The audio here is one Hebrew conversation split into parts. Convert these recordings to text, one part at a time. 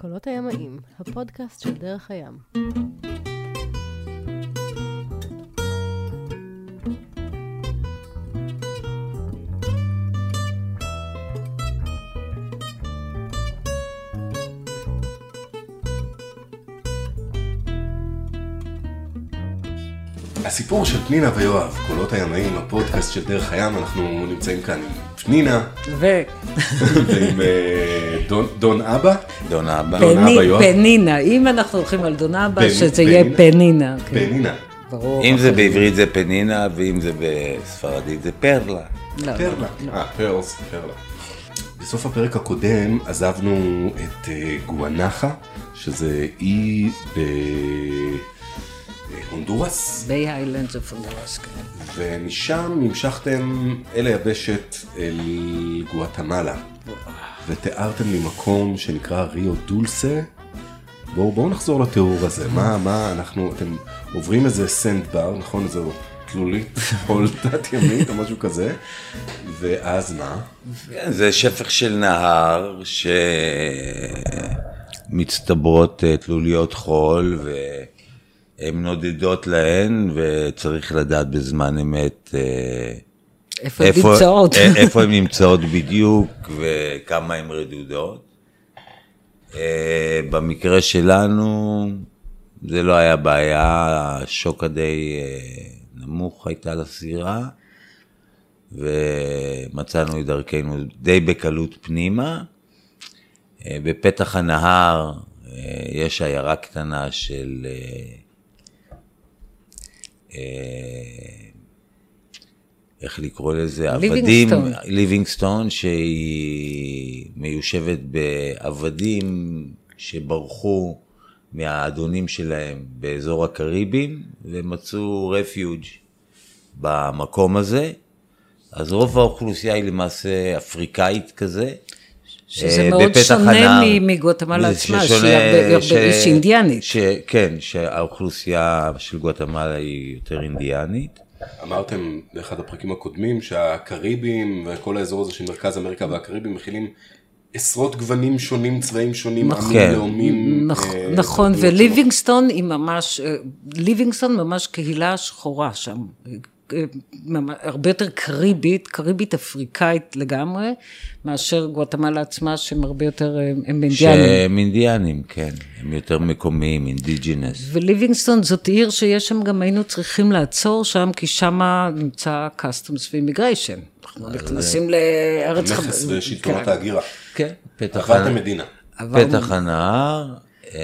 קולות הימאים, הפודקאסט של דרך הים. הסיפור של פנינה ויואב, קולות הימאים, הפודקאסט של דרך הים, אנחנו נמצאים כאן עם פנינה ו... ועם אה, דון- דון אבא. דון אבא. דון אבא, פני- יואב. פנינה, אם אנחנו הולכים על דון אבא, פני- שזה יהיה פנינה. פנינה. כן, פנינה. ברור. אם זה בעברית זה פנינה, ואם זה בספרדית זה perla. לא, לא, perla. לא. אה, perlas, perla. בסוף הפרק הקודם עזבנו את אה, גואנחה, שזה אי בהונדורס, Bay Islands of Honduras, כן. ומשם נמשכתם אל היבשת אל גואטמלה, ותיארתם לי מקום שנקרא ריו דולסה. בואו בואו נחזור לתיאור הזה, מה, מה אנחנו, אתם עוברים איזה סנד בר, נכון? איזו תלולית, חול תת ימית או משהו כזה, ואז מה? כן, זה שפך של נהר שמצטברות אה, תלוליות חול והן נודדות להן וצריך לדעת בזמן אמת אה, איפה הן נמצאות? אה, איפה הן נמצאות בדיוק וכמה הן רדודות. אה, במקרה שלנו זה לא היה בעיה, השוק הדי אה, נמוך הייתה לסירה. ומצאנו את דרכנו די בקלות פנימה. בפתח הנהר יש עיירה קטנה של איך לקרוא לזה? עבדים, ליבינגסטון. ליבינגסטון, שהיא מיושבת בעבדים שברחו מהאדונים שלהם באזור הקריבים ומצאו רפיוג' במקום הזה. אז רוב האוכלוסייה היא למעשה אפריקאית כזה. שזה אה, מאוד שונה הנהר. מ- מגואטמלה עצמה, שהיא אינדיאנית. ש- כן, שהאוכלוסייה של גואטמלה היא יותר אינדיאנית. אמרתם באחד הפרקים הקודמים שהקריבים וכל האזור הזה של מרכז אמריקה והקריבים מכילים עשרות גוונים שונים, צבעים שונים, עמים, כן. לאומים. נכ- אה, נכון, וליבינגסטון היא ממש, אה, ליבינגסטון ממש קהילה שחורה שם. אה, הרבה יותר קריבית, קריבית אפריקאית לגמרי, מאשר גואטמלה עצמה, שהם הרבה יותר, אה, הם אינדיאנים. שהם אינדיאנים, כן. הם יותר מקומיים, indigenous. וליבינגסטון זאת עיר שיש שם גם היינו צריכים לעצור שם, כי שם נמצא customs ו immigration. אנחנו נכנסים לארץ... מכס חב- ושלטונות כן. ההגירה. כן, פתח הנהר. פתח הנהר, אה,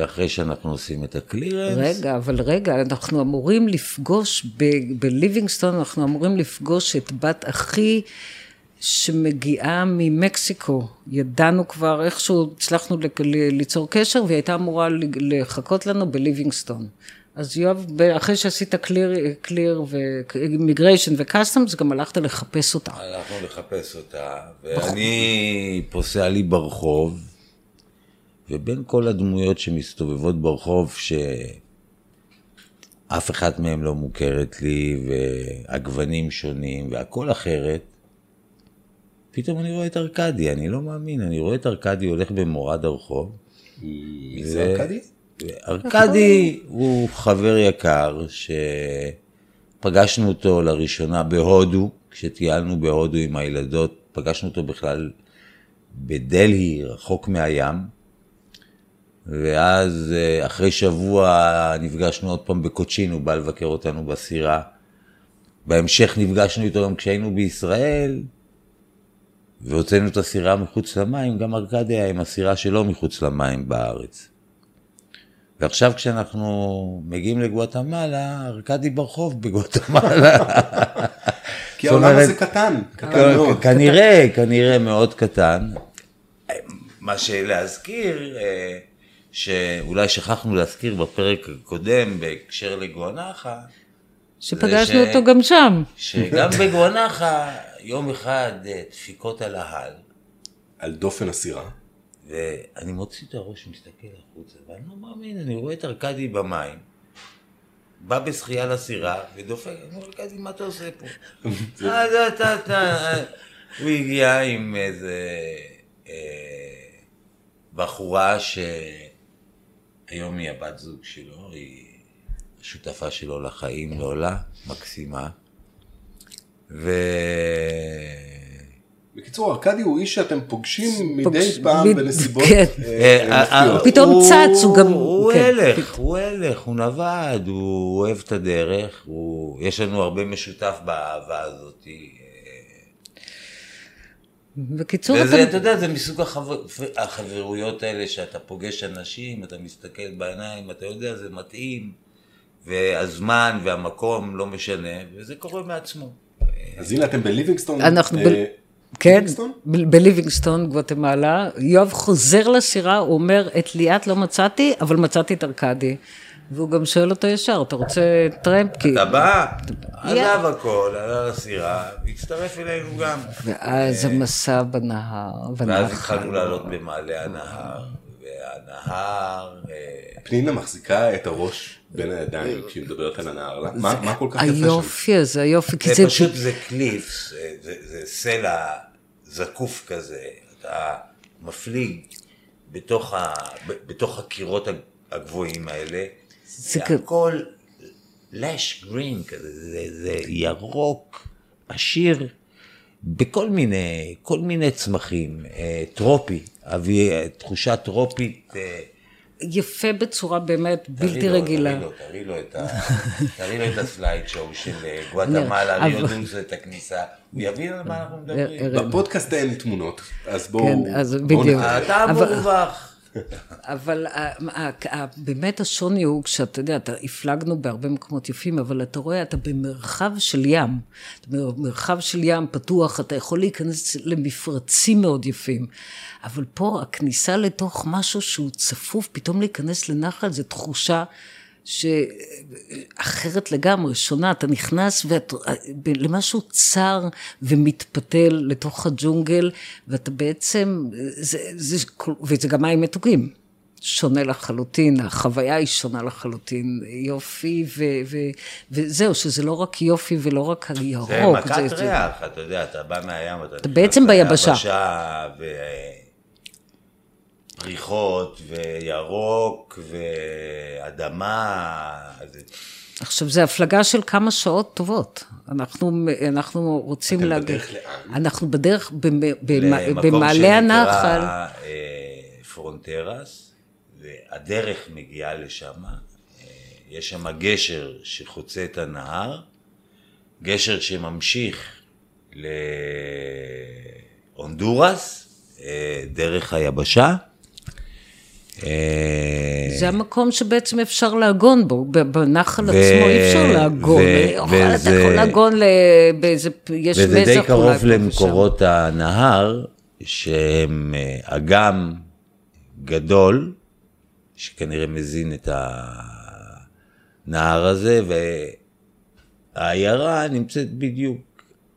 ואחרי שאנחנו עושים את ה clearance, רגע, אבל רגע, אנחנו אמורים לפגוש, בליבינגסטון אנחנו אמורים לפגוש את בת אחי שמגיעה ממקסיקו. ידענו כבר, איכשהו הצלחנו ליצור קשר, והיא הייתה אמורה לחכות לנו בליבינגסטון. אז יואב, אחרי שעשית clear, clear ו immigration ו customs, גם הלכת לחפש אותה. הלכנו לחפש אותה, ואני פוסע לי ברחוב, ובין כל הדמויות שמסתובבות ברחוב, שאף אחת מהן לא מוכרת לי, והגוונים שונים, והכל אחרת, פתאום אני רואה את ארכדי, אני לא מאמין, אני רואה את ארכדי הולך במורד הרחוב. מי זה ארכדי? ארכדי הוא חבר יקר שפגשנו אותו לראשונה בהודו, כשטיילנו בהודו עם הילדות, פגשנו אותו בכלל בדלהי, רחוק מהים, ואז אה, אחרי שבוע נפגשנו עוד פעם בקוצ'ין, הוא בא לבקר אותנו בסירה. בהמשך נפגשנו איתו גם כשהיינו בישראל, והוצאנו את הסירה מחוץ למים, גם ארכדי היה עם הסירה שלו מחוץ למים בארץ. ועכשיו כשאנחנו מגיעים לגואטמלה, ארכדי ברחוב בגואטמלה. כי העולם הזה קטן, קטן מאוד. כנראה, כנראה מאוד קטן. מה שלהזכיר, אה, שאולי שכחנו להזכיר בפרק הקודם בהקשר לגואנחה, שפגשנו ש- אותו גם שם. שגם בגואנחה, יום אחד אה, דפיקות על ההל, על דופן הסירה. ואני מוציא את הראש, מסתכל החוצה, ואני לא מאמין, אני רואה את ארכדי במים, בא בשחייה לסירה, ודופק, אני אומר, ארכדי, מה אתה עושה פה? אה, זה אתה, אתה, אה." הוא הגיע עם איזה אה, בחורה שהיום היא הבת זוג שלו, היא השותפה שלו לחיים, לעולה, מקסימה. ו... בקיצור, ארכדי הוא איש שאתם פוגשים מדי פעם בנסיבות מפתיעות. פתאום צץ, הוא גם- הוא כן, הלך, הוא הלך, הוא נווד, הוא אוהב את הדרך, הוא... יש לנו הרבה משותף באהבה הזאת. בקיצור, וזה, אתה אתה... יודע, זה מסוג החבר... החברויות האלה שאתה פוגש אנשים, אתה מסתכל בעיניים, אתה יודע, זה מתאים, והזמן והמקום לא משנה, וזה קורה מעצמו. אז הנה אתם בליבינגסטון. אנחנו אה, ב... כן, בליבינגסטון, גואטמלה. יואב חוזר לסירה, הוא אומר, את ליאת לא מצאתי, אבל מצאתי את ארכדי. והוא גם שואל אותו ישר, אתה רוצה טרמפ? כי... אתה בא. עזב הכל, עלה לסירה, והצטרף אלינו גם. ואז המסע בנהר, ואז. התחלנו לעלות במעלה הנהר, והנהר... אה, פנינה מחזיקה את הראש בין הידיים כשהיא מדברת על הנהר. מה מה כל כך יפה שם? היופי הזה, היופי, כי זה זה... פשוט, זה קליפס, זה- זה זה סלע זקוף כזה, אתה מפליג בתוך ה- ב- בתוך הקירות הגבוהים האלה, זה הכל לש גרין כזה, זה- זה ירוק, עשיר, בכל מיני, כל מיני צמחים, אה, טרופי, אבי, אה, תחושה טרופית. אה, יפה בצורה באמת בלתי לו, רגילה. תראי לו, תראי לו את ה- את הסלייד שואו של גואטמלה, דולסה, את הכניסה, הוא יבין על מה אנחנו מדברים. בפודקאסט אין תמונות, אז בואו... כן, אז בדיוק. אתה אבל- מורווח. אבל ה- ה- ה- באמת השוני הוא, כשאתה יודע, אתה הפלגנו בהרבה מקומות יפים, אבל אתה רואה, אתה במרחב של ים. אתה במרחב של ים פתוח, אתה יכול להיכנס למפרצים מאוד יפים. אבל פה הכניסה לתוך משהו שהוא צפוף, פתאום להיכנס לנחל, זו תחושה שאחרת לגמרי, שונה, אתה נכנס ואת, למשהו צר ומתפתל לתוך הג'ונגל, ואתה בעצם, זה, זה, וזה גם מים מתוקים. שונה לחלוטין, החוויה היא שונה לחלוטין, יופי, ו, ו, וזהו, שזה לא רק יופי ולא רק הירוק. זה מכת ריח, אתה יודע, אתה בא מהים, אתה נכנס בעצם ביבשה. ליבשה, ופריחות, וירוק, ואדמה. עכשיו, זו הפלגה של כמה שעות טובות. אנחנו, אנחנו רוצים אתם להגיע... בדרך לאן? אנחנו בדרך, במ- במ- למקום במעלה הנחל. שנקרא אה, פרונטרס, והדרך מגיעה לשם. אה, יש שם גשר שחוצה את הנהר, גשר שממשיך להונדורס, אה, דרך היבשה. אה, זה המקום שבעצם אפשר לעגון בו, בנחל ו- עצמו אי אפשר. ו- יכול- אתה וזה- יכול לעגון ל- באיזה, יש מזח וזה אולי. די פה קרוב. למקורות הנהר, שהם אה, אגם גדול, שכנראה מזין את הנהר הזה, והעיירה נמצאת בדיוק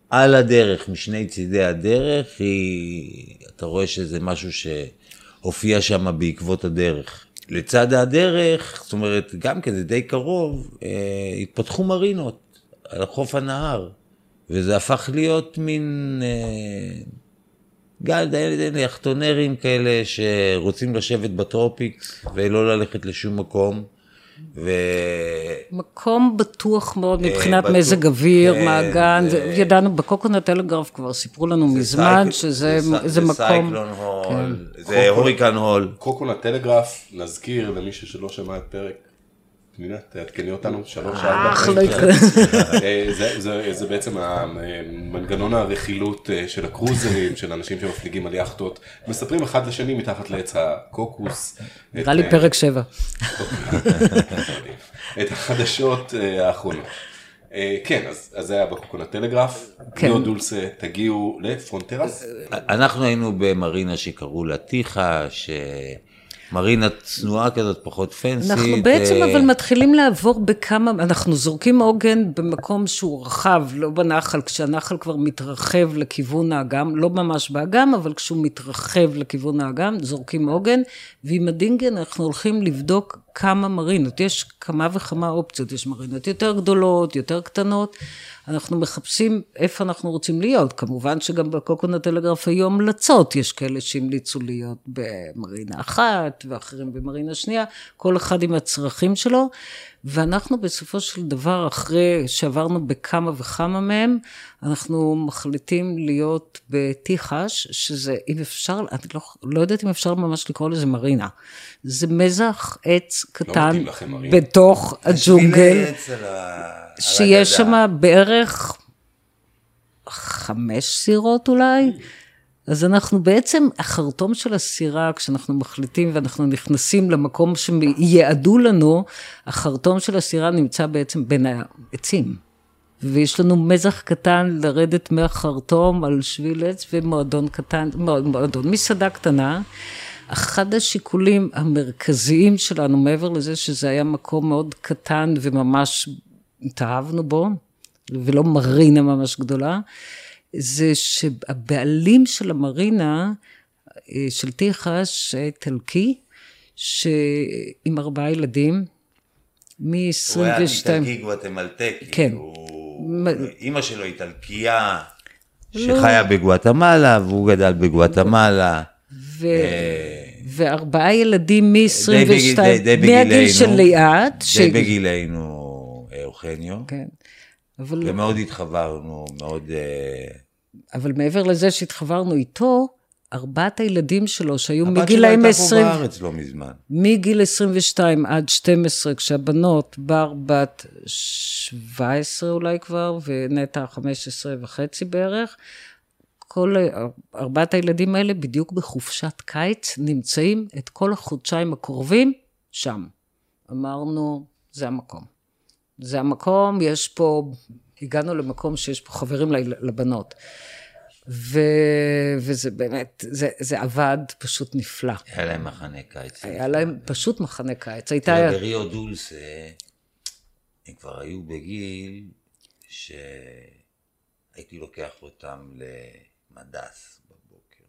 על הדרך, משני צידי הדרך, היא, אתה רואה שזה משהו שהופיע שם בעקבות הדרך. לצד הדרך, זאת אומרת, גם כן זה די קרוב, אה, התפתחו מרינות על חוף הנהר, וזה הפך להיות מין אה, די יחטונרים כאלה שרוצים לשבת בטרופיקס ולא ללכת לשום מקום. ו... מקום בטוח מאוד מבחינת בטוח, מזג אוויר, כן, מעגן, זה- זה... ידענו, ב coconut telegraph כבר סיפרו לנו מזמן cyc- שזה זה, זה זה מקום, cyclone hole, כן. זה hurricane hole. coconut telegraph, נזכיר למישהו שלא שמע את פרק, פנינה, תעדכני אותנו, שלוש ארבע. אך, לא יקרה. אה, זה- זה- זה בעצם המנגנון הרכילות אה, של הקרוזרים, של אנשים שמפליגים על יכטות, מספרים אחד לשני מתחת לעץ הקוקוס. נראה לי אה, פרק שבע. את החדשות אה, האחרונות. אה, כן, אז זה היה בקוקונה טלגרף, כן. ליאו דולסה, תגיעו לפרונטרס. אנחנו היינו במרינה שקראו לה טיחה, שמרינה צנועה כזאת, פחות פנסית. אנחנו בעצם אה, אבל מתחילים לעבור בכמה, אנחנו זורקים עוגן במקום שהוא רחב, לא בנחל, כשהנחל כבר מתרחב לכיוון האגם, לא ממש באגם, אבל כשהוא מתרחב לכיוון האגם, זורקים עוגן, ועם הדינגן אנחנו הולכים לבדוק כמה מרינות, יש כמה וכמה אופציות, יש מרינות יותר גדולות, יותר קטנות, אנחנו מחפשים איפה אנחנו רוצים להיות. כמובן שגם בקוקונט טלגרף היו המלצות, יש כאלה שהמליצו להיות במרינה אחת ואחרים במרינה שנייה, כל אחד עם הצרכים שלו, ואנחנו בסופו של דבר, אחרי שעברנו בכמה וכמה מהם, אנחנו מחליטים להיות בתיחש, שזה, אם אפשר, אני לא, לא יודעת אם אפשר ממש לקרוא לזה מרינה. זה מזח עץ קטן מרינה. בתוך הג'ונגל. שיש. שם בערך חמש סירות אולי. אז אנחנו בעצם, החרטום של הסירה, כשאנחנו מחליטים ואנחנו נכנסים למקום שיעדו לנו, החרטום של הסירה נמצא בעצם בין העצים. ויש לנו מזח קטן לרדת מהחרטום על שביל עץ ומועדון קטן, מועדון מסעדה קטנה. אחד השיקולים המרכזיים שלנו, מעבר לזה שזה היה מקום מאוד קטן וממש התאהבנו בו, ולא מרינה ממש גדולה, זה שהבעלים של המרינה, אה, של טיחש, איטלקי, שעם ארבעה ילדים, הוא היה מ-22... איטלקי גואטמלטקי. כן. הוא- אימא שלו איטלקייה, שחיה בגואטמלה, והוא גדל בגואטמלה. ו... וארבעה ילדים מ-22, די בגיל- די- די מהגיל. של ליאת. די בגילנו אה, אוכניו, כן. אבל, ומאוד התחברנו, מאוד... אה, אבל מעבר לזה שהתחברנו איתו, ארבעת הילדים שלו, שהיו הבת שלו הייתה פה 20, בארץ לא מזמן. מגיל 22 עד 12, כשהבנות, בר בת 17 אולי כבר, ונטע 15 וחצי בערך, כל ארבעת הילדים האלה בדיוק בחופשת קיץ נמצאים את כל החודשיים הקרובים שם. אמרנו, זה המקום. זה המקום, יש פה, הגענו למקום שיש פה חברים לבנות. ו, וזה באמת, זה, זה עבד פשוט נפלא. היה להם מחנה קיץ. היה להם פשוט מחנה קיץ. הייתה... בריו דולסה, הם כבר היו בגיל שהייתי לוקח אותם למדס בבוקר.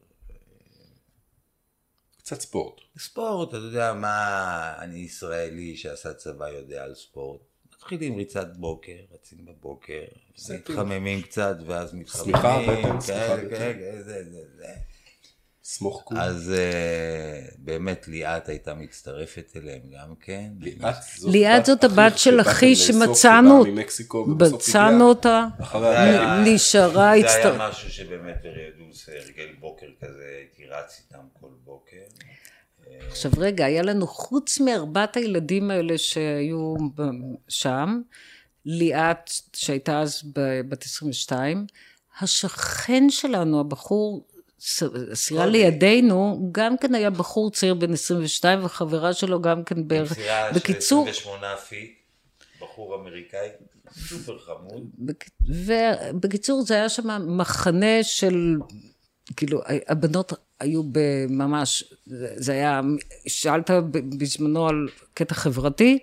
קצת ספורט. ספורט, אתה יודע מה, אני ישראלי שעשה צבא יודע על ספורט. מתחילים ריצת בוקר, רצים בבוקר, זה מתחממים קצת ואז מתחממים. בטן, כן, שמיכה, כן, בטן. כן, זה, זה, זה. סמוך קום. אז אה, באמת ליאת הייתה מצטרפת אליהם גם כן. ליאת זאת הבת של אחי שמצאנו, מצאנו אותה, זה נשארה, זה הצטר... היה משהו שבאמת בריאדוס הרגל בוקר כזה, הייתי רץ איתם כל בוקר. עכשיו רגע, היה לנו חוץ מארבעת הילדים האלה שהיו שם, ליאת, שהייתה אז בת 22, השכן שלנו, הבחור, סירה לידינו, גם כן היה בחור צעיר בן 22, וחברה שלו גם כן בערך. סירה של בקיצור, 28 feet, בחור אמריקאי, סופר חמוד. בק- ובקיצור, זה היה שם מחנה של, כאילו, הבנות היו בממש, זה היה, שאלת ב- בזמנו על קטע חברתי,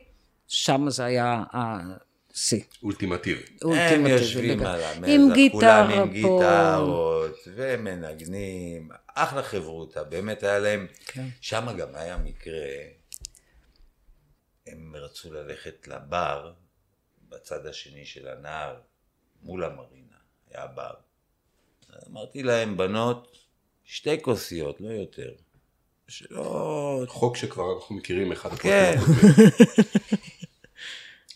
שם זה היה השיא. אולטימטיבי. הם יושבים. על המזח, עם כולם גיטרה עם. גיטרות, ומנגנים, אחלה חברותה, באמת היה להם, כן. שם גם היה מקרה, הם רצו ללכת לבר בצד השני של הנהר, מול המרינה, היה בר. אמרתי להם, בנות, שתי כוסיות, לא יותר. שלא... חוק שכבר אנחנו מכירים אחד כן.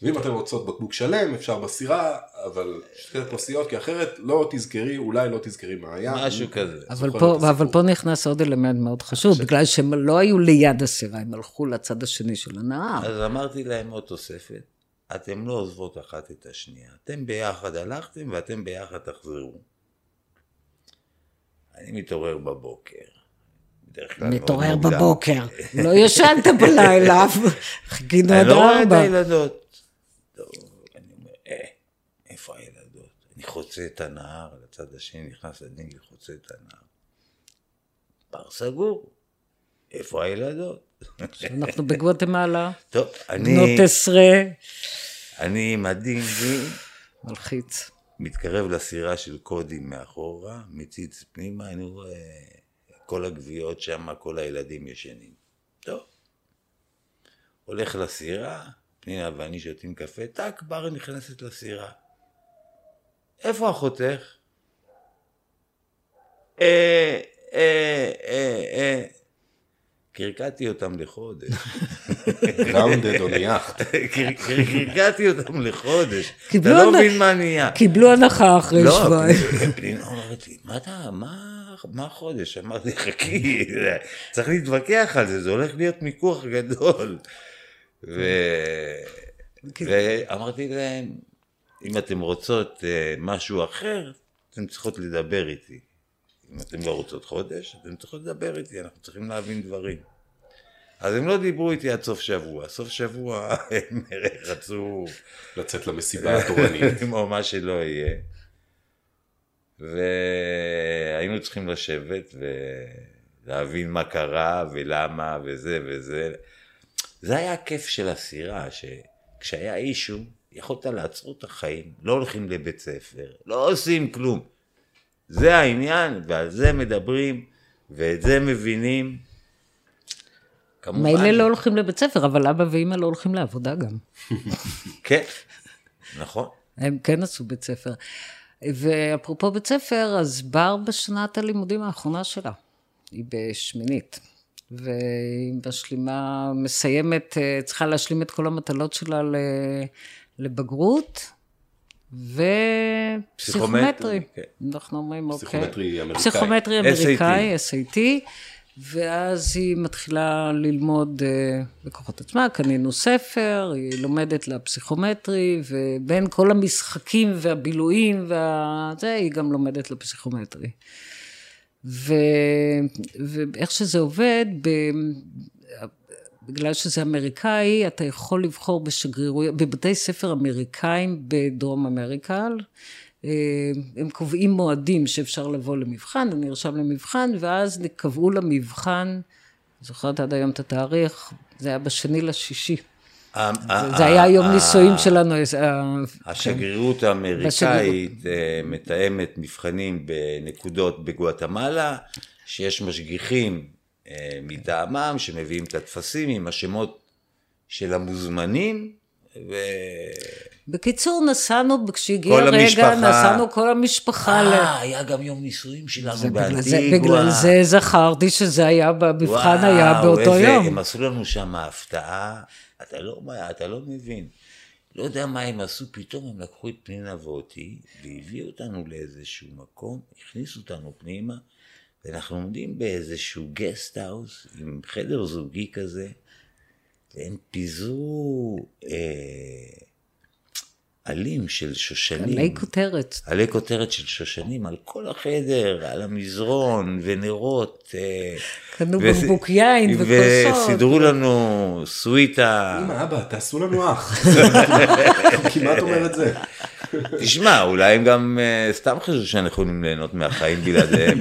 ואם אתן רוצות בקבוק שלם אפשר בסירה אבל שתי כוסיות כי אחרת לא תזכרי אולי לא תזכרי מה היה. משהו כזה. אבל פה. אבל פה נכנס עוד אלמנט מאוד חשוב, בגלל שהם לא היו ליד הסירה, הם הלכו לצד השני של הנהר. אז אמרתי להם עוד תוספת, אתם לא עוזבות אחת את השנייה, אתם ביחד הלכתם ואתם ביחד תחזרו. אני מתעורר בבוקר. מתעורר. בבוקר, לא ישנת בלילה, חיכינו עד אני לא רואה את ארבע. הילדות. אני אומר, אה, איפה הילדות? אני חוצה את הנהר, לצד השני נכנס לדינגל, חוצה את הנהר. בר סגור, איפה הילדות? אנחנו בגואטמלה, טוב, אני, בנות עשרה, אני עם הדינגי, מלחיץ. מתקרב לסירה של קודי מאחורה, מציץ פנימה, אני רואה כל הגוויות שם, כל הילדים ישנים. טוב. הולך לסירה, פנינה ואני שותים קפה, טאק, בר נכנסת לסירה. איפה אחותך? אה, אה, אה, אה. קרקעתי אותם לחודש. גראונדד או נייחת. קרקעתי אותם לחודש. אתה לא מבין מה נהיה. קיבלו הנחה אחרי לא, שבועיים. פנינה אומרת לי, מה אתה, מה, מה החודש? אמרתי, חכי, צריך להתווכח על זה, זה הולך להיות מיקוח גדול. ו... ואמרתי להם, אם אתם רוצות אה, משהו אחר, אתן צריכות לדבר איתי. אם אתן לא רוצות חודש, אתן צריכות לדבר איתי, אנחנו צריכים להבין דברים. אז הם לא דיברו איתי עד סוף שבוע. סוף שבוע הם רצו... לצאת למסיבה התורנית. או מה שלא יהיה. והיינו צריכים לשבת ולהבין מה קרה ולמה וזה וזה. זה היה הכיף של הסירה, שכשהיה אישו, יכולת לעצור את החיים, לא הולכים לבית ספר, לא עושים כלום. זה העניין, ועל זה מדברים, ואת זה מבינים. כמובן, מילא לא הולכים לבית ספר, אבל אבא ואימא לא הולכים לעבודה גם. כן, נכון. הם כן עשו בית ספר. ואפרופו בית ספר, אז בר בשנת הלימודים האחרונה שלה. היא בשמינית. והיא משלימה, מסיימת, אה, צריכה להשלים את כל המטלות שלה לבגרות. ופסיכומטרי. פסיכומטרי, כן. אנחנו אומרים, אוקיי. פסיכומטרי אמריקאי. פסיכומטרי אמריקאי, SAT. ואז היא מתחילה ללמוד אה, בכוחות עצמה, קנינו ספר, היא לומדת לפסיכומטרי, ובין כל המשחקים והבילויים וזה, היא גם לומדת לפסיכומטרי. ו, ואיך שזה עובד, ב, בגלל שזה אמריקאי, אתה יכול לבחור בשגרירויות, בבתי ספר אמריקאים בדרום אמריקה. אה, הם קובעים מועדים שאפשר לבוא למבחן, אני נרשם למבחן, ואז קבעו למבחן, זוכרת עד היום את התאריך, זה היה בשני לשישי. זה- זה היה יום נישואים שלנו. אה, השגרירות האמריקאית אה, מתאמת מבחנים בנקודות בגואטמלה, שיש משגיחים אה, מטעמם שמביאים את הטפסים עם השמות של המוזמנים, ו... בקיצור, נסענו, כשהגיע הרגע, המשפחה. נסענו כל המשפחה ל... אה, היה גם יום נישואים שלנו זה בגלל זה- זכרתי שזה היה, וואו, היה באותו איזה- יום. הם עשו לנו שם הפתעה, אתה לא, אתה לא מבין. לא יודע מה הם עשו, פתאום הם לקחו את פנינה ואותי, והביאו אותנו לאיזשהו מקום, הכניסו אותנו פנימה, ואנחנו עומדים באיזשהו גסט האוס, עם חדר זוגי כזה, והם פיזרו אה, עלים של שושנים. עלי כותרת. עלי כותרת של שושנים על כל החדר, על המזרון ונרות. אה, קנו וס- בקבוק יין וכוסות. וסידרו לנו סוויטה. אמא, אבא, תעשו לנו אח. כמעט אומר את זה. תשמע, אולי הם גם אה, סתם חשבו שאנחנו יכולים ליהנות מהחיים בלעדיהם.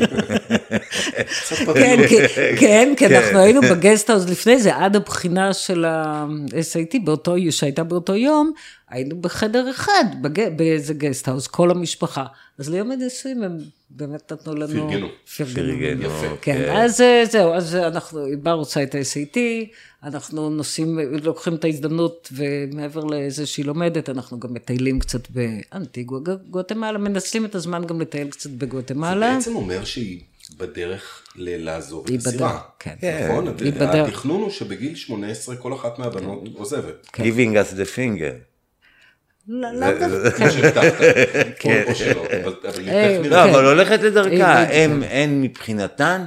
קצת כן, פתיחות. כן, כן, כי אנחנו היינו בגסטהאוז לפני זה, עד הבחינה של ה-SAT, שהייתה באותו יום, היינו בחדר אחד. באיזה גסטהאוז, כל המשפחה. אז ליום הנישואים הם באמת נתנו לנו... פרגנו. פרגנו, יפה. כן, אז אה, זהו, אז אנחנו, בר רוצה את ה-SAT, אנחנו נוסעים, לוקחים את ההזדמנות, ומעבר לזה שהיא לומדת, אנחנו גם מטיילים קצת באנטיגואה, גואטמלה, מנצלים את הזמן גם לטייל קצת זה בגואטמלה. בעצם אומר שהיא בדרך ל- לעזוב את הסירה. בדרך, כן. נכון? היא בדרך. התכנון הוא שבגיל 18 כל אחת מהבנות עוזבת. Giving us the finger. לא לא דווקא. כן. אבל הולכת לדרכה, הם, הן מבחינתן,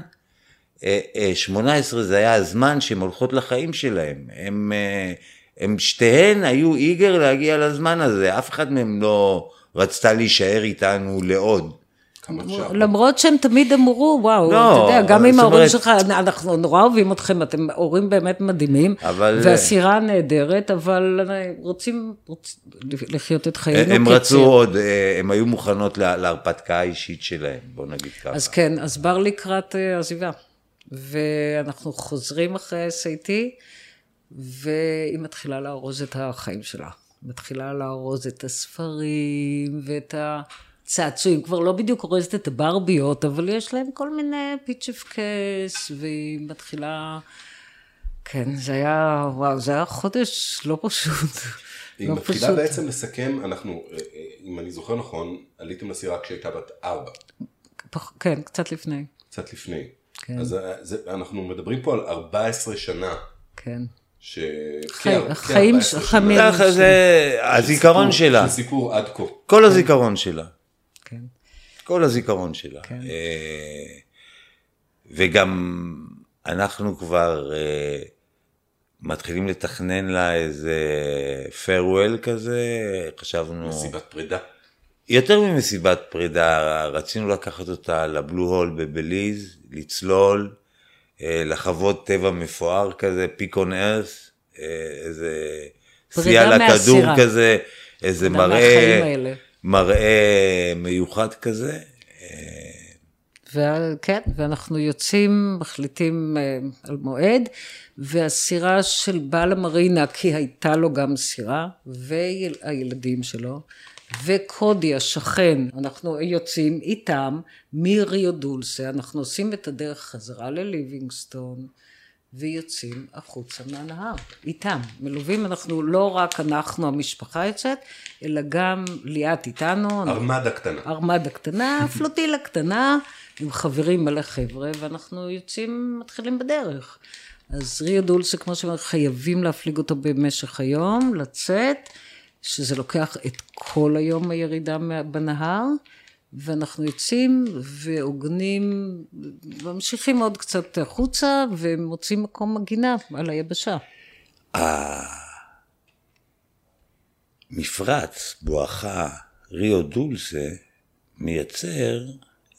18 זה היה הזמן שהן הולכות לחיים שלהם. הם, אה, הם שתיהן היו איגר להגיע לזמן הזה, אף אחד מהם לא רצתה להישאר איתנו לעוד. למרות שהם תמיד אמרו, וואו, לא, אתה יודע, גם עם ההורים אומרת- שלך, אנחנו נורא אוהבים אתכם, אתם הורים באמת מדהימים, אבל- והסירה נהדרת, אבל רוצים רוצים לחיות את חיינו הם. רצו עוד, אה, הם היו מוכנות לה- להרפתקה האישית שלהם, בוא נגיד ככה. אז כן, אז בר לקראת אה, עזיבה. ואנחנו חוזרים אחרי SAT, והיא מתחילה לארוז את החיים שלה. מתחילה לארוז את הספרים ואת הצעצועים. כבר לא בדיוק אורזת את הברביות, אבל יש להם כל מיני פיצ'ף קייס, והיא מתחילה... כן, זה היה, וואו, זה היה חודש לא פשוט. היא לא מתחילה פשוט. בעצם לסכם, אנחנו, אה, אה, אם אני זוכר נכון, עליתם לסירה כשהייתה בת ארבע, כן, קצת לפני, קצת לפני. כן. אז אה, זה, אנחנו מדברים פה על 14 שנה, כן. ש... חי- כ- החיים כ- ש- 14 חיים- שנה. ככה זה הזיכרון שלה, של סיפור עד כה. כל הזיכרון שלה. כן. כל הזיכרון שלה. כן. אה, וגם אנחנו כבר אה, מתחילים לתכנן לה איזה farewell כזה, חשבנו... מסיבת פרידה. יותר ממסיבת פרידה, רצינו לקחת אותה לבלו הול בבליז, לצלול, אה, לחוות טבע מפואר כזה, פיק און ארס, איזה סייע לכדור. כזה, איזה מראה. מראה מיוחד כזה. וכן, ואנחנו יוצאים, מחליטים אה, על מועד, והסירה של בעל המרינה, כי הייתה לו גם סירה, והילדים שלו, וקודי השכן, אנחנו יוצאים איתם מריו דולסה, אנחנו עושים את הדרך חזרה לליבינגסטון, ויוצאים החוצה מהנהר, איתם, מלווים, אנחנו לא רק אנחנו המשפחה יוצאת, אלא גם ליאת איתנו, ארמדה קטנה. ארמדה קטנה, פלוטילה קטנה, עם חברים מלא חבר'ה, ואנחנו יוצאים, מתחילים בדרך. אז ריו דולסה, כמו שאומרים, חייבים להפליג אותו במשך היום, לצאת, שזה לוקח את כל היום הירידה בנהר, ואנחנו יוצאים ועוגנים, ממשיכים עוד קצת החוצה, ומוצאים מקום מגינה על היבשה. מפרץ בואכה ריו דולסה מייצר,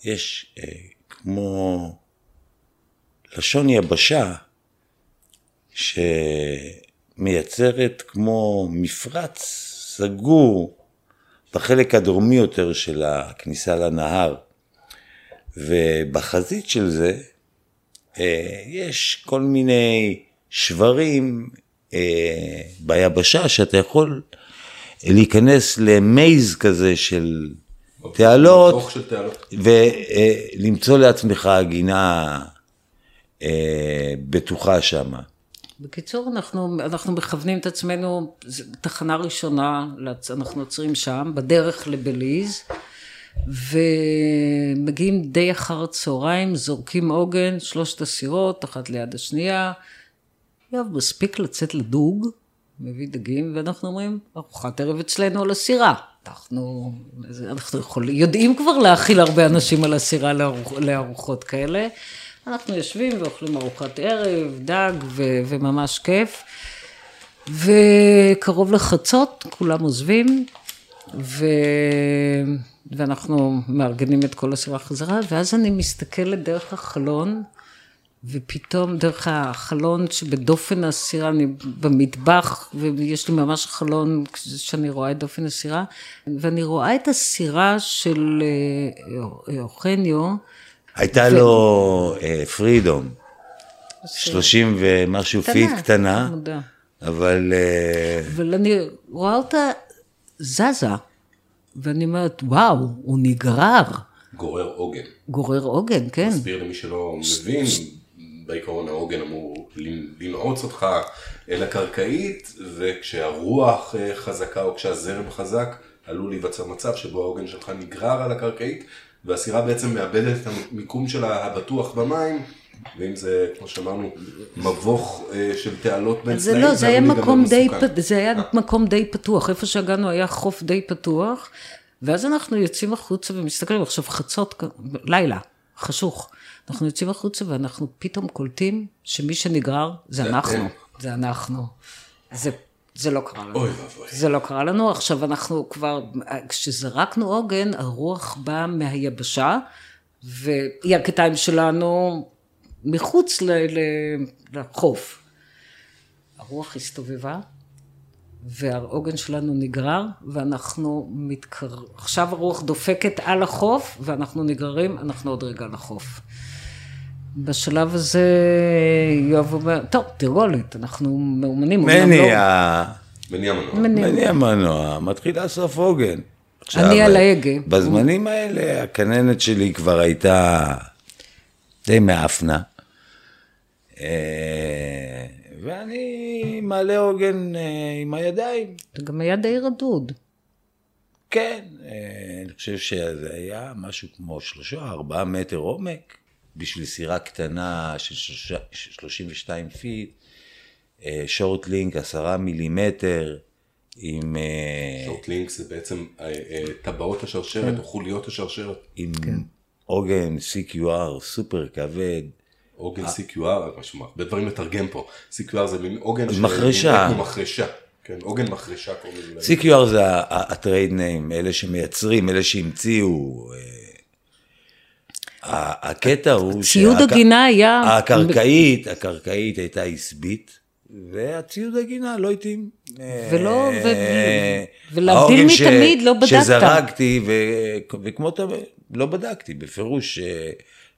יש אה, כמו לשון יבשה שמייצרת כמו מפרץ סגור בחלק הדרומי יותר של הכניסה לנהר ובחזית של זה אה, יש כל מיני שברים אה, ביבשה שאתה יכול להיכנס למייז כזה של תעלות של תעלות. ולמצוא לעצמך גינה אה, בטוחה שמה. בקיצור, אנחנו, אנחנו מכוונים את עצמנו, תחנה ראשונה, אנחנו עוצרים שם, בדרך לבליז, ומגיעים די אחר הצהריים, זורקים עוגן, שלושת הסירות, אחת ליד השנייה. יואב, מספיק לצאת לדוג, מביא דגים, ואנחנו אומרים, ארוחת ערב אצלנו על הסירה. אנחנו, אנחנו יכול, יודעים כבר להאכיל הרבה אנשים על הסירה לארוח, לארוחות כאלה. אנחנו יושבים ואוכלים ארוחת ערב, דג, ו, וממש כיף. וקרוב לחצות, כולם עוזבים, ו... ואנחנו מארגנים את כל הסירה חזרה, ואז אני מסתכלת דרך החלון, ופתאום דרך החלון שבדופן הסירה, אני במטבח, ויש לי ממש חלון שאני רואה את דופן הסירה, ואני רואה את הסירה של אה, אוכניו, הייתה לו אה, Freedom, 30 ומשהו feet קטנה. אבל אה, אבל אני רואה אותה זזה, ואני אומרת, וואו, הוא נגרר, גורר עוגן. גורר עוגן, כן. נסביר למי שלא מבין, בעיקרון העוגן אמור לנעוץ אותך אל הקרקעית, וכשהרוח אה, חזקה או כשהזרם חזק, עלול להיווצר מצב שבו העוגן שלך נגרר על הקרקעית, והסירה בעצם מאבדת את המיקום שלה הבטוח במים, ואם זה, כמו שאמרנו, מבוך אה, של תעלות בין זה צנעים, לא, זה היה להיגמר מקום די. פ- זה היה מקום די פתוח, איפה שהגענו היה חוף די פתוח, ואז אנחנו יוצאים החוצה ומסתכלים, עכשיו חצות, לילה, חשוך, אנחנו יוצאים החוצה ואנחנו פתאום קולטים שמי שנגרר זה זה אנחנו. זה אנחנו. זה, זה לא קרה לנו. אוי ואבוי. זה לא קרה לנו, עכשיו אנחנו כבר, כשזרקנו עוגן, הרוח באה מהיבשה, והיא הכתיים שלנו מחוץ ל- ל- לחוף. הרוח הסתובבה, והעוגן שלנו נגרר, ואנחנו מתקר... עכשיו הרוח דופקת על החוף, ואנחנו נגררים, אנחנו עוד רגע על החוף. בשלב הזה יואב אומר, טוב, תרגולת, אנחנו מאומנים. מני, לא- ה- מניע מנוע. מני. מני המנוע מתחיל לאסוף עוגן. אני על ההגה. בזמנים האלה הכננת שלי כבר הייתה די מאפנה. אה, ואני מעלה עוגן אה, עם הידיים. זה גם היה די רדוד. כן, אה, אני חושב שזה היה משהו כמו שלושה, ארבעה מטר עומק, בשביל סירה קטנה של שלושה- 32 feet, short link עשרה מילימטר, עם, אה, short link זה בעצם אה, אה, טבעות השרשרת או חוליות השרשרת. עם עוגן CQR סופר כבד, עוגן CQR, משהו, הרבה דברים לתרגם פה. CQR זה מין עוגן מחרשה. כמו מחרשה. כן, עוגן מחרשה קוראים לזה. CQR זה הטרייד ניים, אלה שמייצרים, אלה שהמציאו. הקטע הוא ציוד שהק- הגינה היה... הקרקעית, הקרקעית הייתה עסבית, והציוד הגינה לא התאים. ולא- ו- אה, ולהבדיל העוגן ש- מתמיד, לא בדקת. שזרקתי, ו- וכמו תמיד, לא בדקתי, בפירוש אה,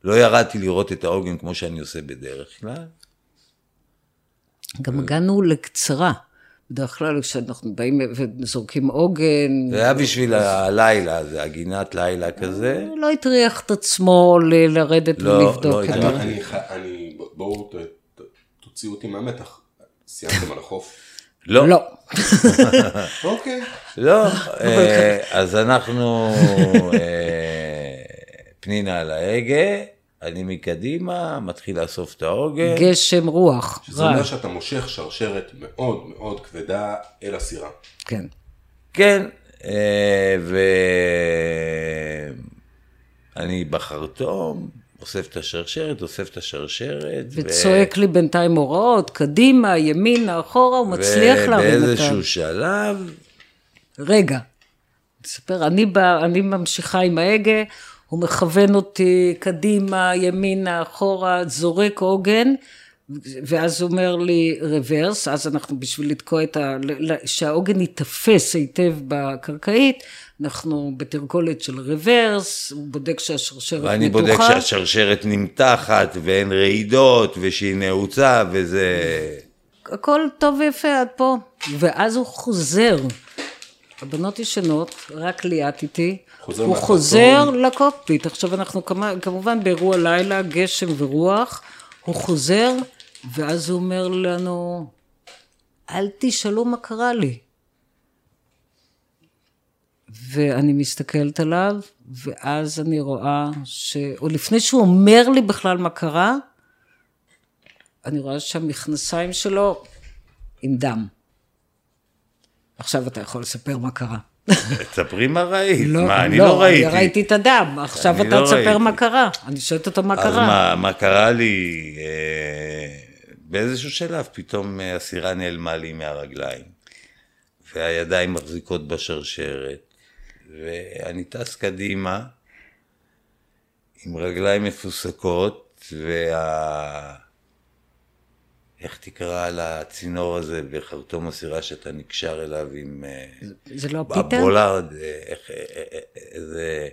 לא ירדתי לראות את העוגן כמו שאני עושה בדרך כלל. גם הגענו לקצרה. בדרך כלל כשאנחנו באים וזורקים עוגן, זה היה בשביל הלילה, זה הגינת לילה כזה. הוא לא הטריח את עצמו לרדת לא, ולבדוק לא את אני, זה. אני, בואו ת- ת- תוציאו אותי מהמתח. סיימתם על החוף? לא, לא. אוקיי. לא, אה, אז אנחנו, אה, פנינה על ההגה, אני מקדימה, מתחיל לאסוף את העוגן. גשם רוח, שזה אומר. שאתה מושך שרשרת מאוד מאוד כבדה אל הסירה. כן. כן, אה, ואני בחרטום, אוסף את השרשרת, אוסף את השרשרת. ו- וצועק לי בינתיים הוראות, קדימה, ימינה, אחורה, הוא מצליח להרים את ה... ובאיזשהו שלב, רגע, תספר, אני, ב, אני ממשיכה עם ההגה, הוא מכוון אותי קדימה, ימינה, אחורה, זורק עוגן, ואז הוא אומר לי רוורס, אז אנחנו בשביל לתקוע את ה... שהעוגן ייתפס היטב בקרקעית, אנחנו בתרגולת של רוורס, הוא בודק שהשרשרת ואני מתוחה. בודק שהשרשרת נמתחת ואין רעידות ושהיא נעוצה וזה... הכל טוב ויפה עד פה. ואז הוא חוזר. הבנות ישנות, רק ליאת איתי. חוזר הוא. חוזר לקוקפיט. עכשיו אנחנו כמובן באירוע לילה, גשם ורוח. הוא חוזר, ואז הוא אומר לנו, אל תשאלו מה קרה לי. ואני מסתכלת עליו, ואז אני רואה ש... או לפני שהוא אומר לי בכלל מה קרה, אני רואה שהמכנסיים שלו עם דם. עכשיו אתה יכול לספר מה קרה. תספרי מה ראית. מה, אני לא ראיתי. אני ראיתי את הדם, עכשיו אתה לא תספר. מה קרה. אני שואלת אותו מה אז קרה. מה, מה קרה לי? אה, באיזשהו שלב פתאום אה, הסירה נעלמה לי מהרגליים, והידיים מחזיקות בשרשרת, ואני טס קדימה עם רגליים מפוסקות, וה... איך תקרא לצינור הזה בחרטום הסירה שאתה נקשר אליו עם... אה, זה לא הפיתה? הבולארד, אה, איך, אה, אה, איזה...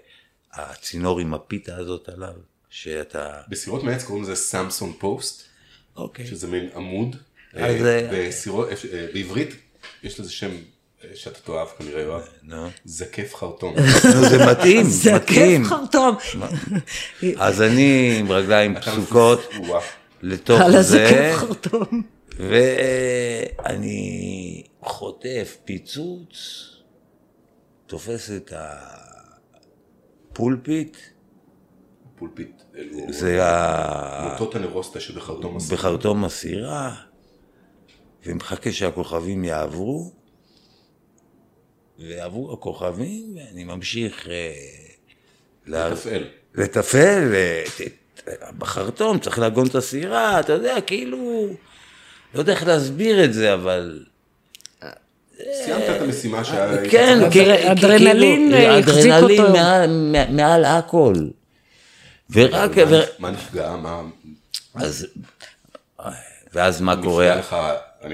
הצינור עם הפיתה הזאת עליו, שאתה... בסירות מעץ קוראים לזה סמסון פוסט, אוקיי. שזה מין עמוד. אז, בסירות, בעברית יש לזה שם שאתה תאהב כנראה יואב. נו. זקף חרטום. נו, זה מתאים, זה מתאים. כיף חרטום. אז אני עם רגליים פסוקות וואו. לתוך על זה, הזקף חרטום. ואני חוטף פיצוץ, תופס את הפולפיט, pulpit. אלו זה ה... מוטות הנרוסטה שבחרטום הסירה. בחרטום הסירה, ומחכה שהכוכבים יעברו, ויעברו הכוכבים, ואני ממשיך אה, לתפעל. לתפעל, ת- בחרטום צריך לעגון את הסירה, אתה יודע, כאילו, לא יודע איך להסביר את זה, אבל... סיימת את המשימה שהיה... כן, אדר- כאילו- אדרנלין, אה, החזיק אדרנלין אותו. מע- מעל הכל. ורק, מה- נפגע? מה... אז, ואז מה קורה? נפגע לך...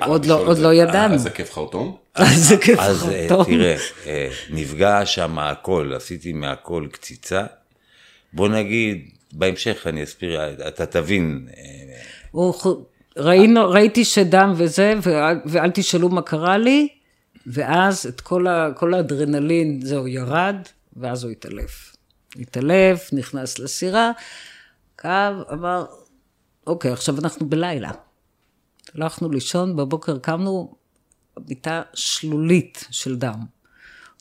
עוד לא- לא. ידענו. אה, זקף חרטום? אז אה, חרטום. תראה, אה, נפגע שם הכל, עשיתי מהכל קציצה. בוא נגיד, בהמשך אני אסביר, אתה תבין. אה, ראינו, ראיתי שדם וזה, ואל, ואל תשאלו מה קרה לי, ואז את כל, ה, כל האדרנלין, זהו, ירד, ואז הוא התעלף. התעלף, נכנס לסירה, קו, אמר, אוקיי, עכשיו אנחנו בלילה. הלכנו לישון, בבוקר קמנו, מיטה שלולית של דם. הוא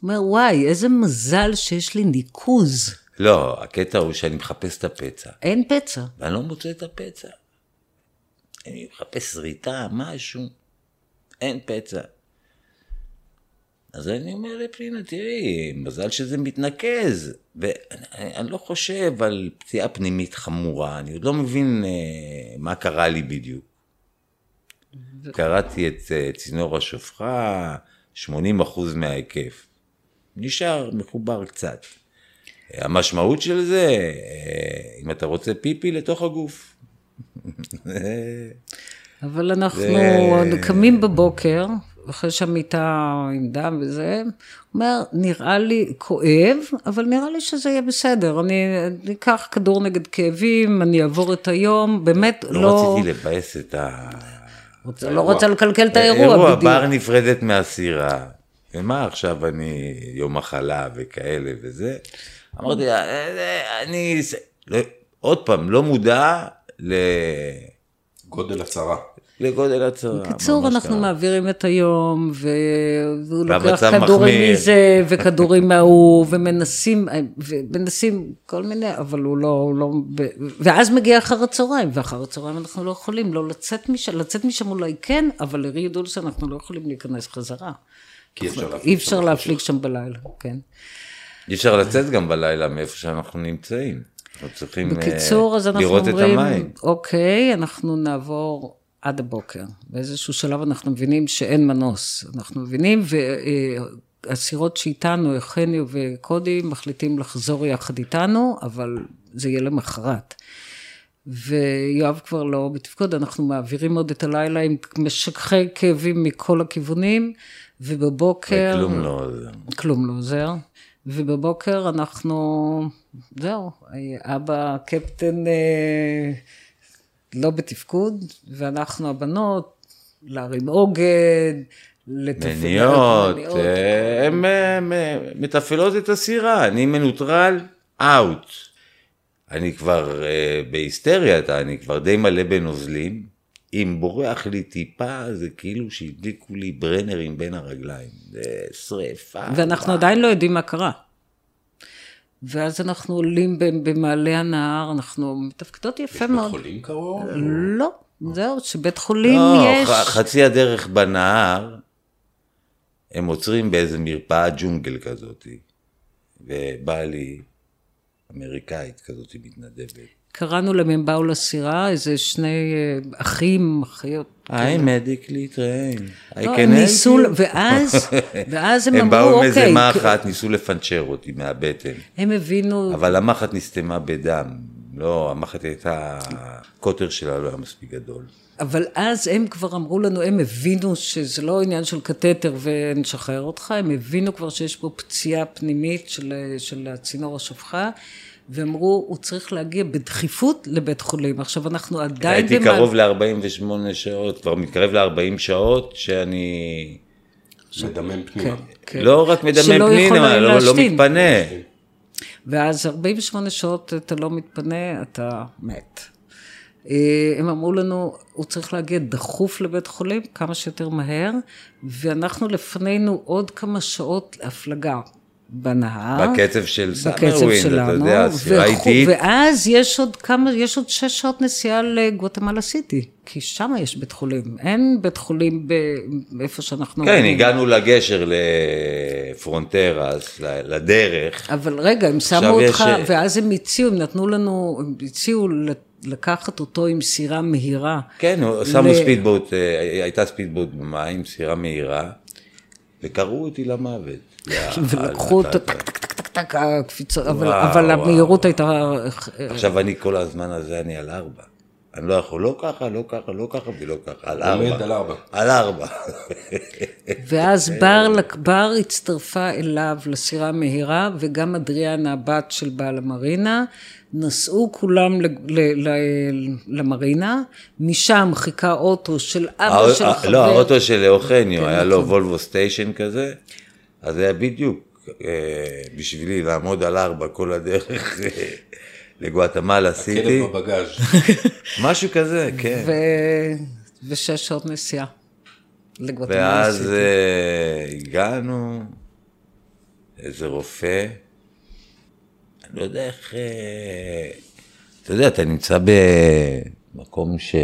אומר, וואי, איזה מזל שיש לי ניקוז. לא, הקטע הוא שאני מחפש את הפצע, אין פצע. ואני לא מוצא את הפצע. אני מחפש זריטה, משהו, אין פצע. אז אני אומר לפנינה, תראי, מזל שזה מתנקז. ואני אני לא חושב על פציעה פנימית חמורה, אני עוד לא מבין אה, מה קרה לי בדיוק. קראתי את אה, צינור השופחה, 80% מההיקף. נשאר מחובר קצת. המשמעות של זה, אה, אם אתה רוצה פיפי, לתוך הגוף. אבל אנחנו זה- קמים בבוקר, אחרי שהמיטה עם דם וזה, אומר, נראה לי כואב, אבל נראה לי שזה יהיה בסדר. אני אני אקח כדור נגד כאבים, אני אעבור את היום, באמת לא... לא רציתי לבאס את ה... רוצה, לא רוצה לקלקל את האירוע, אירוע, בדיוק. בר נפרדת מהסירה. ומה עכשיו אני יום מחלה וכאלה וזה? אמרתי לה, "אה, אה, אני... לא- עוד פעם, לא מודע ל... גודל הצרה. לגודל הצרה. בקיצור, אנחנו ככה. מעבירים את היום, ו- והוא לוקח כדורים מחמיר. מזה, וכדורים מההוא, ומנסים, ומנסים כל מיני, אבל הוא לא, הוא לא, ואז מגיע אחר הצהריים, ואחר הצהריים אנחנו לא יכולים לא לצאת משם, לצאת משם אולי כן, אבל לרי דולס אנחנו לא יכולים להיכנס חזרה. כי אי אפשר להפליג שם בלילה, כן. אי אפשר לצאת גם בלילה מאיפה שאנחנו נמצאים. אנחנו צריכים אה, בקיצור, אז אנחנו לראות את אומרים, המים. אוקיי, אנחנו נעבור עד הבוקר. באיזשהו שלב אנחנו מבינים שאין מנוס. אנחנו מבינים, והסירות שאיתנו, חניו וקודי, מחליטים לחזור יחד איתנו, אבל זה יהיה למחרת. ויואב כבר לא בתפקוד, אנחנו מעבירים עוד את הלילה עם משככי כאבים מכל הכיוונים, ובבוקר... כלום לא עוזר. כלום לא עוזר. ובבוקר אנחנו, זהו, אבא קפטן אה, לא בתפקוד, ואנחנו הבנות, להרים עוגן, לתפעל מניות, הן מתפעלות את הסירה, אני מנוטרל, אאוט. אני כבר אה, בהיסטריה, אתה- אני כבר די מלא בנוזלים. אם בורח לי טיפה, זה כאילו שהדליקו לי ברנרים בין הרגליים. זה שריפה. ואנחנו עדיין לא יודעים מה קרה. ואז אנחנו עולים ב- במעלה הנהר, אנחנו מתפקדות יפה מאוד. חולים קרוב? לא, זהו, שבית חולים לא, יש. ח- חצי הדרך בנהר, הם עוצרים באיזה מרפאת ג'ונגל כזאת, ובאה לי אמריקאית כזאת מתנדבת. קראנו להם, הם באו לסירה, איזה שני אה, אחים, אחיות. I'm medically trained. I לא, can הם ניסו. ואז, ואז הם הם אמרו, באו עם איזה אוקיי, מחט, ניסו לפנצ'ר אותי מהבטן. הם הבינו, אבל המחט נסתמה בדם. לא, המחט הייתה, הקוטר שלה לא היה מספיק גדול. אבל אז הם כבר אמרו לנו, הם הבינו שזה לא עניין של קתטר ונשחרר אותך, הם הבינו כבר שיש פה פציעה פנימית של, של הצינור השופחה, ואמרו, הוא צריך להגיע בדחיפות לבית חולים. עכשיו, אנחנו עדיין... הייתי במעל- קרוב ל-48 שעות, כבר מתקרב ל-40 שעות, שאני מדמם פנימה. כן. לא רק מדמם פנימה, לא, לא. מתפנה. ואז 48 שעות אתה לא מתפנה, אתה מת. אה, הם אמרו לנו, הוא צריך להגיע דחוף לבית חולים, כמה שיותר מהר, ואנחנו לפנינו עוד כמה שעות הפלגה בנהר. בקצב של Summerwind, אתה יודע, הסירה איטית. ואז יש עוד כמה, יש עוד שש שעות נסיעה לגואטמלה סיטי, כי שם יש בית חולים, אין בית חולים באיפה שאנחנו... כן, הגענו לגשר לפרונטרס, לדרך. אבל רגע, הם שמו אותך, יש- ואז הם הציעו, הם נתנו לנו, הם הציעו לקחת אותו עם סירה מהירה. כן, שמו ל- speedboat, אה, הייתה speedboat במים, סירה מהירה, וקראו אותי למוות. ולקחו אותו, אתה- טק, טק, טק, טק, טק, הקפיצות, אבל. המהירות הייתה... עכשיו אני כל הזמן הזה, אני על ארבע. אני לא יכול לא ככה, לא ככה, לא ככה ולא ככה, על ארבע. עומד על ארבע. על ארבע. ואז בר, בר הצטרפה אליו לסירה המהירה, וגם אדריאנה, הבת של בעל המרינה, נסעו כולם ל- ל- ל- למרינה, משם חיכה אוטו של אבא של הא- החבר. לא, האוטו של אוכניו, כן, היה לו נכון. וולבו סטיישן כזה, אז זה היה בדיוק אה, בשבילי לעמוד על ארבע כל הדרך אה, לגואטמלה סיטי, כלב בבגאז'. משהו כזה, כן. ושש שעות נסיעה. לגואטמלה ואז סיטי. אה, הגענו, איזה רופא, אני לא יודע איך... אה, אתה יודע, אתה נמצא במקום ש...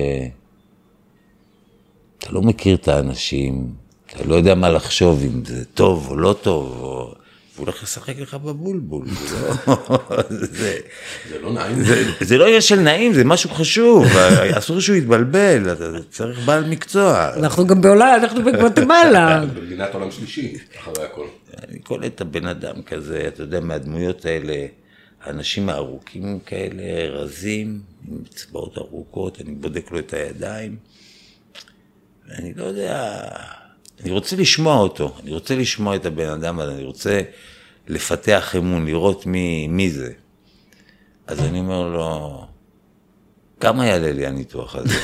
אתה לא מכיר את האנשים, אתה לא יודע מה לחשוב, אם זה טוב או לא טוב, או... הוא הולך לשחק לך בבולבול, זה לא... זה... זה לא נעים. זה, זה לא עניין של נעים, זה משהו חשוב, אסור שהוא יתבלבל, אתה צריך בעל מקצוע. אנחנו גם בעולם, אנחנו בגואטמלה. במדינת עולם שלישי, אחרי הכל. אני קולט את הבן אדם כזה, אתה יודע, מהדמויות האלה, האנשים הארוכים כאלה, רזים, עם אצבעות ארוכות, אני בודק לו את הידיים. ואני לא יודע, אני רוצה לשמוע אותו, אני רוצה לשמוע את הבן אדם הזה, אני רוצה לפתח אמון, לראות מי, מי זה. אז אני אומר לו, כמה יעלה לי הניתוח הזה?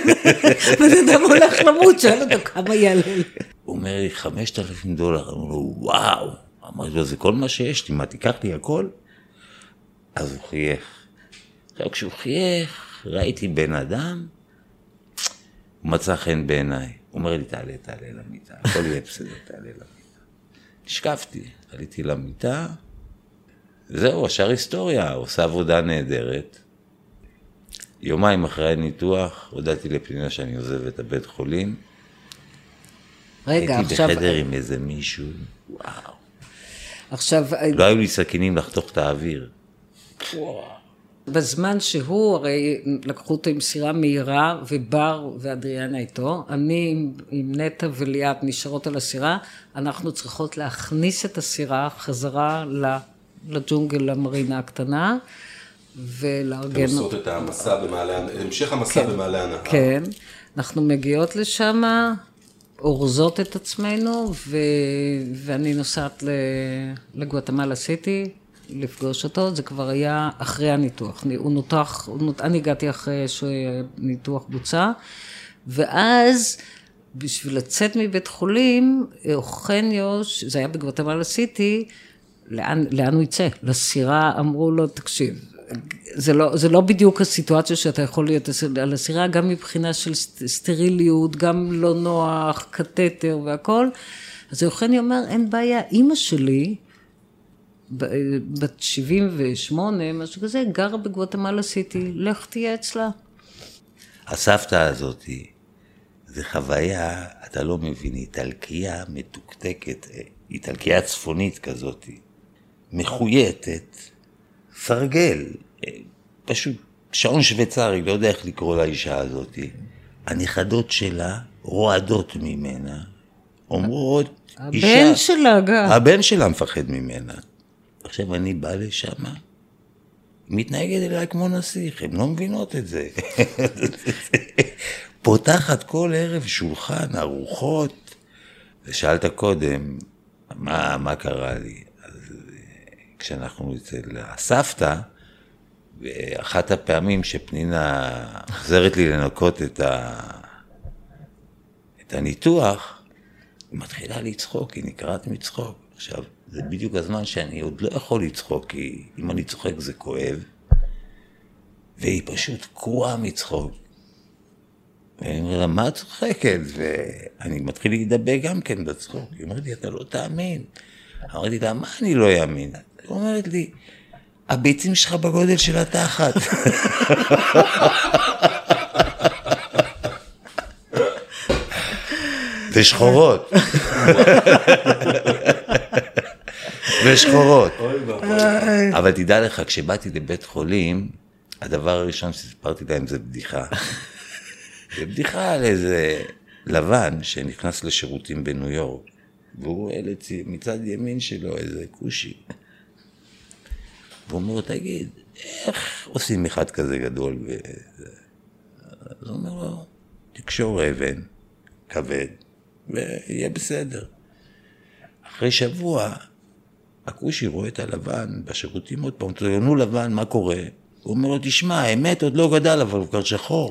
בן אדם הולך למות, שואל אותו כמה יעלה לי. הוא אומר לי, 5,000 דולר. אמרו לו, וואו. אמרתי לו, זה כל מה שיש לי, מה, תיקח לי הכל? אז הוא חייך. עכשיו, כשהוא חייך, ראיתי בן אדם, מצא חן בעיניי. הוא אומר לי, תעלה, תעלה למיטה, הכל יהיה בסדר, תעלה למיטה. נשקפתי, עליתי למיטה, וזהו, השאר היסטוריה, עושה עבודה נהדרת. יומיים אחרי הניתוח, הודעתי לפנינה שאני עוזב את הבית חולים. רגע, הייתי עכשיו, בחדר עם איזה מישהו, וואו. עכשיו, לא היו לי סכינים לחתוך את האוויר. בזמן שהוא, הרי לקחו אותו עם סירה מהירה, ובר ואדריאנה איתו, אני עם, עם נטע וליאת נשארות על הסירה, אנחנו צריכות להכניס את הסירה חזרה לג'ונגל, למרינה הקטנה, ולארגן עושות את המסע במעלה, המשך המסע במעלה הנהר. כן, אנחנו מגיעות לשם, אורזות את עצמנו, ו... ואני נוסעת. לגואטמלה סיטי לפגוש אותו, זה כבר היה אחרי הניתוח. הוא נותח, הוא נות... אני הגעתי אחרי שהניתוח בוצע, ואז בשביל לצאת מבית חולים, אוכניו, זה היה בגואטמלה סיטי, לאן, לאן הוא יצא? לסירה אמרו לו, תקשיב, זה לא, זה לא בדיוק הסיטואציה שאתה יכול להיות על הסירה, גם מבחינה של סט- סטריליות, גם לא נוח, קתטר והכל. אז יוחני אומר, אין בעיה, אימא שלי, בת 78, משהו כזה, גרה בגואטמלה סיטי, לך תהיה אצלה. הסבתא הזאתי, זה חוויה, אתה לא מבין, איטלקייה מתוקתקת, איטלקייה צפונית כזאתי, מחויטת, סרגל, פשוט שעון שוויצרי, לא יודע איך לקרוא לאישה הזאתי. הנכדות שלה רועדות ממנה, אומרות, הבן שלה גם. הבן שלה מפחד ממנה. עכשיו אני בא לשם, מתנהגת אליי כמו נסיך, הן לא מבינות את זה. פותחת כל ערב שולחן, ארוחות, ושאלת קודם, מה, מה קרה לי? אז אה, כשאנחנו אצל הסבתא, ואחת הפעמים שפנינה עוזרת לי לנקות את, ה... את הניתוח, היא מתחילה לצחוק, היא נקרעת מצחוק. עכשיו, זה בדיוק הזמן שאני עוד לא יכול לצחוק, כי אם אני צוחק זה כואב, והיא פשוט קרועה מצחוק. ואני אומר לה, מה את צוחקת? ואני מתחיל להידבק גם כן בצחוק. היא אומרת לי, אתה לא תאמין. אמרתי לה, מה אני לא אאמין? היא אומרת לי, הביצים שלך בגודל של התחת. ושחורות. ושחורות. אבל תדע לך, כשבאתי לבית חולים, הדבר הראשון שסיפרתי להם זה בדיחה. זה בדיחה על איזה לבן שנכנס לשירותים בניו יורק, והוא רואה לצי- מצד ימין שלו איזה כושי. והוא אומר לו, תגיד, איך עושים אחד כזה גדול? ו... אז הוא אומר לו, תקשור אבן, כבד, ויהיה בסדר. אחרי שבוע, הכושי רואה את הלבן בשירותים עוד פעם, הוא אומר לו, נו לבן, מה קורה? הוא אומר לו, תשמע, האמת עוד לא גדל, אבל הוא כבר שחור.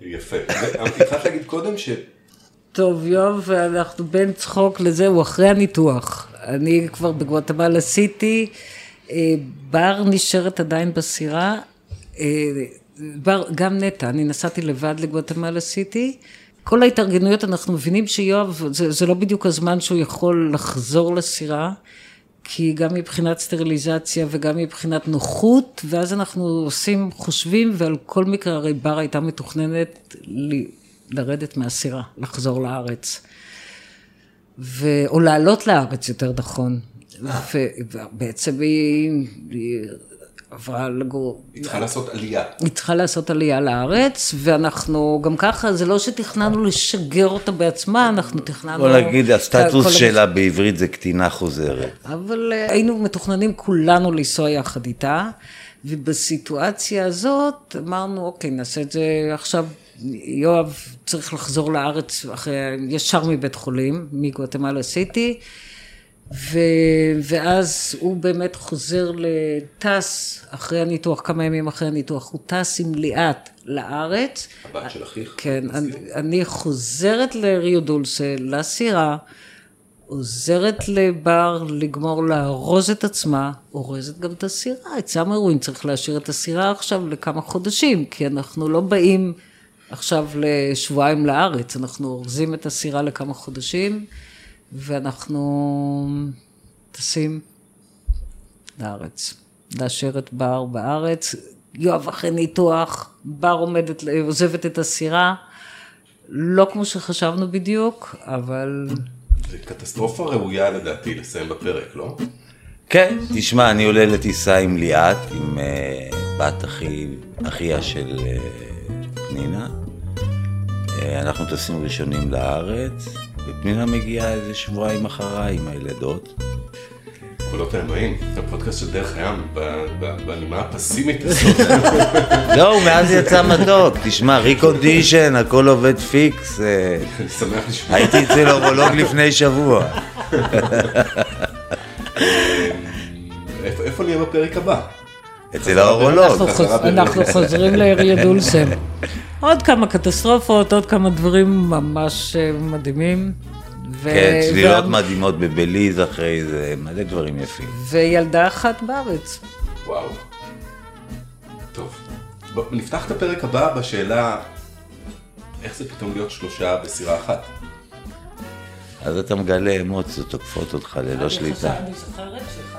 יפה. התחלת להגיד קודם ש... טוב, יואב, אנחנו בין צחוק לזה, הוא אחרי הניתוח. אני כבר בגואטמלה סיטי, אה, בר נשארת עדיין בסירה, אה, בר- גם נטע, אני נסעתי לבד לגואטמלה סיטי. כל ההתארגנויות, אנחנו מבינים שיואב, זה, זה לא בדיוק הזמן שהוא יכול לחזור לסירה, כי גם מבחינת סטריליזציה וגם מבחינת נוחות, ואז אנחנו עושים, חושבים, ועל כל מקרה, הרי בר הייתה מתוכננת ל- לרדת מהסירה, לחזור לארץ. ו... או לעלות לארץ, יותר נכון. ובעצם היא, היא עברה לגור, היא צריכה לעשות עלייה. היא צריכה לעשות עלייה לארץ, ואנחנו גם ככה, זה לא שתכננו לשגר אותה בעצמה, אנחנו תכננו... בוא נגיד, הסטטוס שלה בעברית זה קטינה חוזרת. אבל אה, היינו מתוכננים כולנו לנסוע יחד איתה, ובסיטואציה הזאת אמרנו, אוקיי, נעשה את זה עכשיו. יואב צריך לחזור לארץ אחרי, ישר מבית חולים, מגואטמלה סיטי, ו, ואז הוא באמת חוזר לטס אחרי הניתוח, כמה ימים אחרי הניתוח, הוא טס עם ליאת לארץ. הבת של אחיך. כן, אני, אני חוזרת לריו דולסה, לסירה, עוזרת לבר לגמור לארוז את עצמה, אורזת גם את הסירה. את סאמרווין צריך להשאיר את הסירה עכשיו לכמה חודשים, כי אנחנו לא באים עכשיו לשבועיים לארץ, אנחנו אורזים את הסירה לכמה חודשים, ואנחנו טסים לארץ. לאשר את בר בארץ. יואב אחרי ניתוח, בר עומדת, עוזבת את הסירה. לא כמו שחשבנו בדיוק, אבל זו קטסטרופה ראויה לדעתי לסיים בפרק, לא? כן, תשמע, אני עולה לטיסה עם ליאת, עם uh, בת אחי, אחיה של uh, פנינה. Uh, אנחנו טסים ראשונים לארץ, ופנינה מגיעה איזה שבועיים אחריי עם הילדות. קולות הימאים, הפודקאסט של דרך הים, ב- ב- בנימה הפסימית הזאת. לא, הוא מאז יצא מתוק. תשמע, recondition, הכל עובד פיקס. אה, אני שמח לשמוע. הייתי אצל אורולוג לפני שבוע. איפה- איפה נהיה בפרק הבא? אצל האורולוג. אנחנו, חוזרים לעירייה דולסם. עוד כמה קטסטרופות, עוד כמה דברים ממש אה, מדהימים. ו... כן, צלילות ו... מדהימות בבליז אחרי זה, מלא דברים יפים. וילדה אחת בארץ. וואו. טוב. נפתח את הפרק הבא בשאלה איך זה פתאום להיות שלושה בסירה אחת. אז אתה מגלה אמוציות תוקפות אותך ללא שליטה. אני זוכרת שאחד